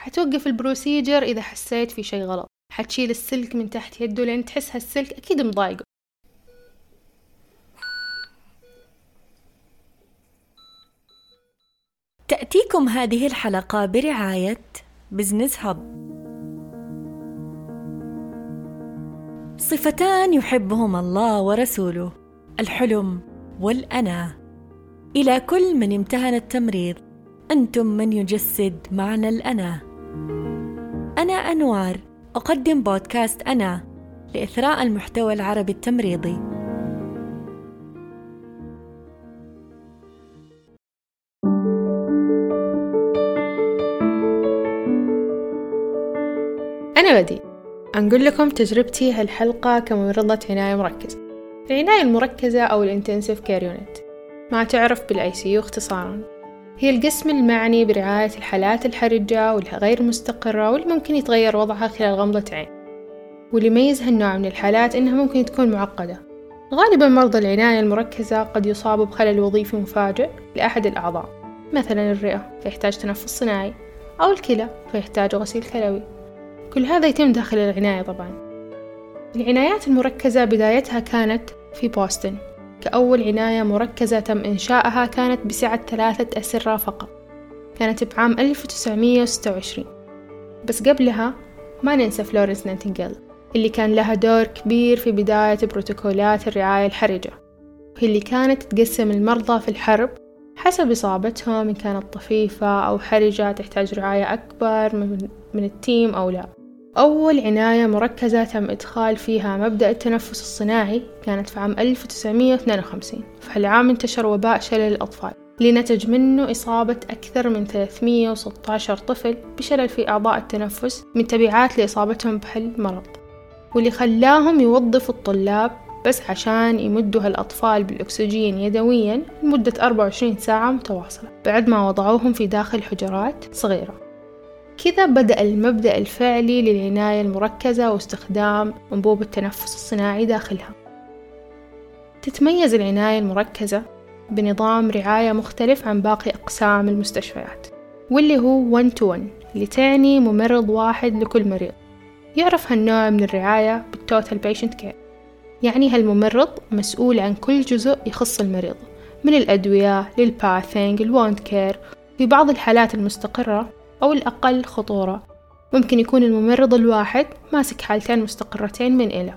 حتوقف ال procedure إذا حسيت في شي غلط. حتشيل السلك من تحت يده لين تحس هالسلك أكيد مضايقه. تأتيكم هذه الحلقة برعاية بزنس هب صفتان يحبهما الله ورسوله الحلم والأناة إلى كل من امتهن التمريض أنتم من يجسد معنى الأنا أنا أنوار. أقدم بودكاست أنا لإثراء المحتوى العربي التمريضي. أنا بدي أنقل لكم تجربتي هالحلقة كممرضة عناية مركزة. العناية المركزة أو ال intensive care unit. ما تعرف بال ICU اختصارا. هي القسم المعني برعاية الحالات الحرجة والغير مستقرة واللي ممكن يتغير وضعها خلال غمضة عين. واللي يميز هالنوع من الحالات إنها ممكن تكون معقدة. غالبا مرضى العناية المركزة قد يصابوا بخلل وظيفي مفاجئ لأحد الأعضاء مثلا الرئة فيحتاج تنفس صناعي أو الكلى فيحتاج غسيل كلوي. كل هذا يتم داخل العناية طبعا. العنايات المركزة بدايتها كانت في بوسطن. كأول عناية مركزة تم إنشائها كانت بسعة ثلاثة أسرة فقط. كانت بعام 1926 بس قبلها ما ننسى فلورنس نانتنجيل اللي كان لها دور كبير في بداية بروتوكولات الرعاية الحرجة وهي اللي كانت تقسم المرضى في الحرب حسب إصابتهم إن كانت طفيفة أو حرجة تحتاج رعاية أكبر من التيم أو لا. أول عناية مركزة تم إدخال فيها مبدأ التنفس الصناعي كانت في عام 1952 في هالعام انتشر وباء شلل الأطفال اللي نتج منه إصابة أكثر من 316 طفل بشلل في أعضاء التنفس من تبعات لإصابتهم بهالمرض واللي خلاهم يوظفوا الطلاب بس عشان يمدوا هالأطفال بالأكسجين يدويا لمدة 24 ساعة متواصلة بعد ما وضعوهم في داخل حجرات صغيرة. كذا بدأ المبدأ الفعلي للعناية المركزة واستخدام أنبوب التنفس الصناعي داخلها. تتميز العناية المركزة بنظام رعاية مختلف عن باقي أقسام المستشفيات واللي هو one to one اللي تعني ممرض واحد لكل مريض. يعرف هالنوع من الرعاية بال total patient care يعني هالممرض مسؤول عن كل جزء يخص المريض من الأدوية لل bathing ال wound care في بعض الحالات المستقرة أو الأقل خطورة. ممكن يكون الممرض الواحد ماسك حالتين مستقرتين من إلى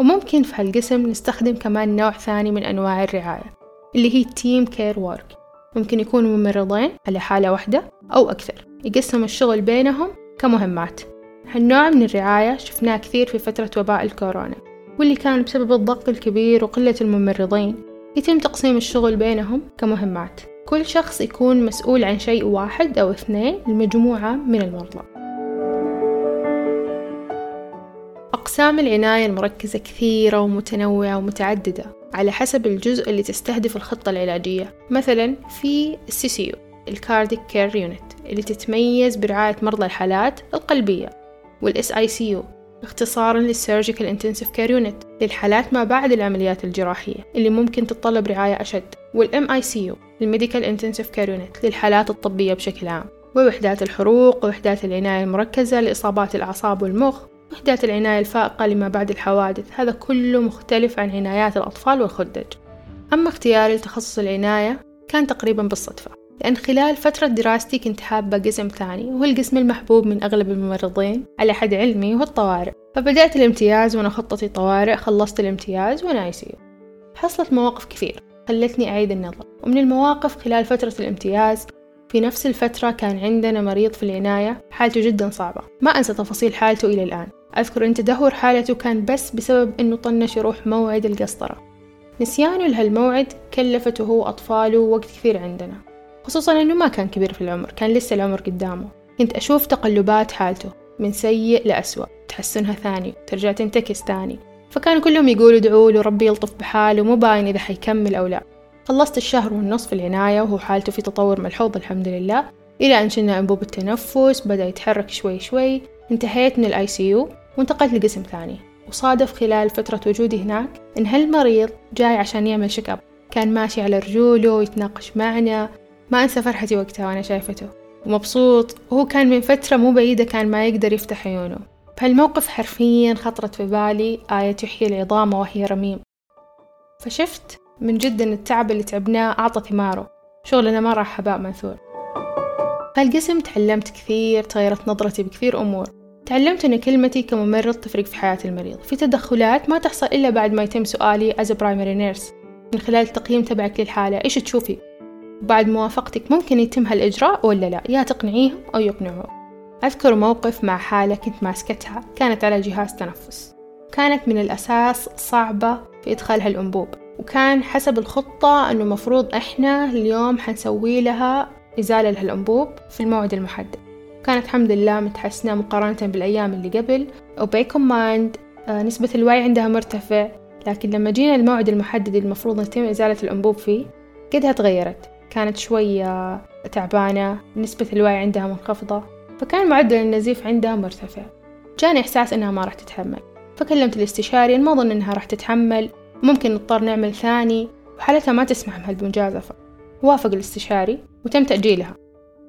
وممكن في هالقسم نستخدم كمان نوع ثاني من أنواع الرعاية اللي هي team care work ممكن يكونوا ممرضين على حالة واحدة أو أكثر يقسموا الشغل بينهم كمهمات. هالنوع من الرعاية شفناه كثير في فترة وباء الكورونا واللي كان بسبب الضغط الكبير وقلة الممرضين يتم تقسيم الشغل بينهم كمهمات. كل شخص يكون مسؤول عن شيء واحد أو اثنين لمجموعة من المرضى. أقسام العناية المركزة كثيرة ومتنوعة ومتعددة على حسب الجزء اللي تستهدف الخطة العلاجية. مثلا في ال CCU ال cardiac care unit اللي تتميز برعاية مرضى الحالات القلبية وال SICU اختصارا لل surgical intensive care unit للحالات ما بعد العمليات الجراحية اللي ممكن تتطلب رعاية أشد. وال MICU ال medical intensive care unit للحالات الطبية بشكل عام ووحدات الحروق ووحدات العناية المركزة لإصابات الأعصاب والمخ وحدات العناية الفائقة لما بعد الحوادث. هذا كله مختلف عن عنايات الأطفال والخدج. أما اختياري لتخصص العناية كان تقريبا بالصدفة لأن خلال فترة دراستي كنت حابة قسم ثاني وهو القسم المحبوب من أغلب الممرضين على حد علمي وهو الطوارئ. فبدأت الامتياز وأنا خطتي طوارئ خلصت الامتياز وأنا اي حصلت مواقف كثير خلتني أعيد النظر. ومن المواقف خلال فترة الامتياز في نفس الفترة كان عندنا مريض في العناية حالته جدا صعبة. ما أنسى تفاصيل حالته إلى الآن. أذكر أن تدهور حالته كان بس بسبب أنه طنش يروح موعد القسطرة. نسيانه لهالموعد كلفته هو أطفاله وقت كثير عندنا. خصوصا أنه ما كان كبير في العمر كان لسه العمر قدامه. كنت أشوف تقلبات حالته من سيء لأسوأ. تحسنها ثاني ترجع تنتكس ثاني. فكانوا كلهم يقولوا ادعوا له ربي يلطف بحاله مو باين إذا حيكمل أو لا. خلصت الشهر والنصف في العناية وهو حالته في تطور ملحوظ الحمد لله. إلى أن شلنا أنبوب التنفس بدأ يتحرك شوي شوي. انتهيت من ال ICU وانتقلت لقسم ثاني. وصادف خلال فترة وجودي هناك إن هالمريض جاي عشان يعمل check up كان ماشي على رجوله ويتناقش معنا. ما أنسى فرحتي وقتها وأنا شايفته. ومبسوط. وهو كان من فترة مو بعيدة كان ما يقدر يفتح عيونه. بهالموقف حرفيا خطرت في بالي آية يحيي العظام وهي رميم. فشفت من جد إن التعب اللي تعبناه أعطى ثماره. شغلنا ما راح هباء منثور. هالقسم تعلمت كثير تغيرت نظرتي بكثير أمور. تعلمت أن كلمتي كممرض تفرق في حياة المريض. في تدخلات ما تحصل إلا بعد ما يتم سؤالي as a primary nurse. من خلال التقييم تبعك للحالة إيش تشوفي؟ وبعد موافقتك ممكن يتم هالإجراء ولا لا؟ يا تقنعيهم أو يقنعوه أذكر موقف مع حالة كنت ماسكتها كانت على جهاز تنفس. كانت من الأساس صعبة في إدخالها الأنبوب وكان حسب الخطة أنه مفروض إحنا اليوم حنسوي لها إزالة لهالأنبوب في الموعد المحدد. كانت الحمد لله متحسنة مقارنة بالأيام اللي قبل وباي كوماند آه، نسبة الوعي عندها مرتفع. لكن لما جينا الموعد المحدد المفروض يتم إزالة الأنبوب فيه قدها تغيرت. كانت شوية تعبانة نسبة الوعي عندها منخفضة. فكان معدل النزيف عندها مرتفع. جاني إحساس إنها ما راح تتحمل. فكلمت الاستشاري ما أظن إنها راح تتحمل. وممكن نضطر نعمل ثاني. وحالتها ما تسمح بهالمجازفة وافق الاستشاري وتم تأجيلها.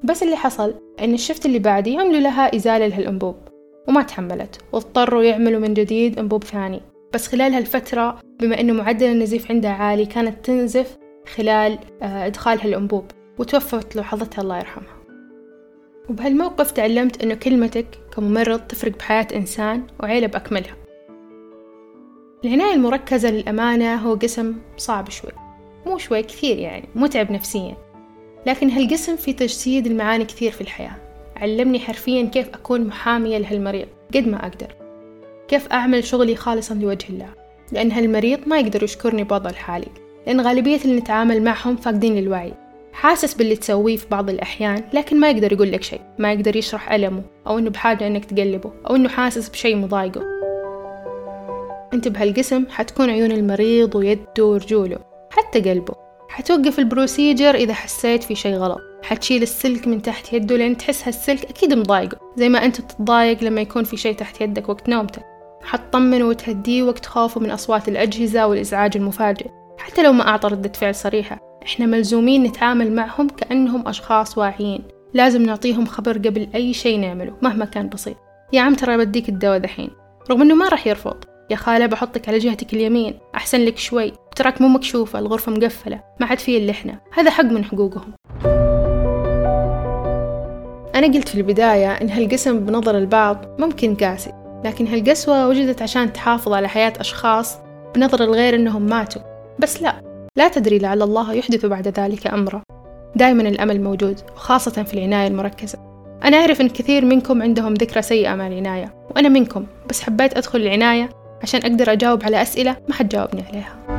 بس اللي حصل إن الشفت اللي بعدي عملوا لها إزالة لهالأنبوب. وما تحملت. واضطروا يعملوا من جديد أنبوب ثاني. بس خلال هالفترة بما إنه معدل النزيف عندها عالي كانت تنزف خلال آه، إدخالها الأنبوب وتوفت لحظتها الله يرحمها. وبهالموقف تعلمت إنه كلمتك كممرض تفرق بحياة إنسان وعيلة بأكملها. العناية المركزة للأمانة هو قسم صعب شوي. مو شوي كثير يعني متعب نفسيا. لكن هالقسم فيه تجسيد المعاني كثير في الحياة. علمني حرفيا كيف أكون محامية لهالمريض قد ما أقدر. كيف أعمل شغلي خالصا لوجه الله. لأن هالمريض ما يقدر يشكرني بوضع الحالي. لأن غالبية اللي نتعامل معهم فاقدين للوعي. حاسس باللي تسويه في بعض الأحيان لكن ما يقدر يقول لك شيء. ما يقدر يشرح ألمه أو إنه بحاجة إنك تقلبه أو إنه حاسس بشيء مضايقه. أنت بهالقسم حتكون عيون المريض ويده ورجوله حتى قلبه. حتوقف البروسيجر إذا حسيت في شيء غلط. حتشيل السلك من تحت يده لأن تحس هالسلك أكيد مضايقه. زي ما أنت تتضايق لما يكون في شيء تحت يدك وقت نومته. حتطمنه وتهديه وقت خوفه من أصوات الأجهزة والإزعاج المفاجئ. حتى لو ما أعطى ردة فعل صريحة. إحنا ملزومين نتعامل معهم كأنهم أشخاص واعيين. لازم نعطيهم خبر قبل أي شيء نعمله مهما كان بسيط. يا عم ترى بديك الدواء دحين. رغم إنه ما راح يرفض. يا خالة بحطك على جهتك اليمين. أحسن لك شوي. تراك مو مكشوفة الغرفة مقفلة. ما حد فيه إلا إحنا هذا حق من حقوقهم. أنا قلت في البداية إن هالقسم بنظر البعض ممكن قاسي. لكن هالقسوة وجدت عشان تحافظ على حياة أشخاص بنظر الغير إنهم ماتوا. بس لا. لا تدري لعل الله يحدث بعد ذلك أمرا. دائما الأمل موجود وخاصة في العناية المركزة. أنا أعرف أن كثير منكم عندهم ذكرى سيئة مع العناية وأنا منكم بس حبيت أدخل العناية عشان أقدر أجاوب على أسئلة ما حد جاوبني عليها.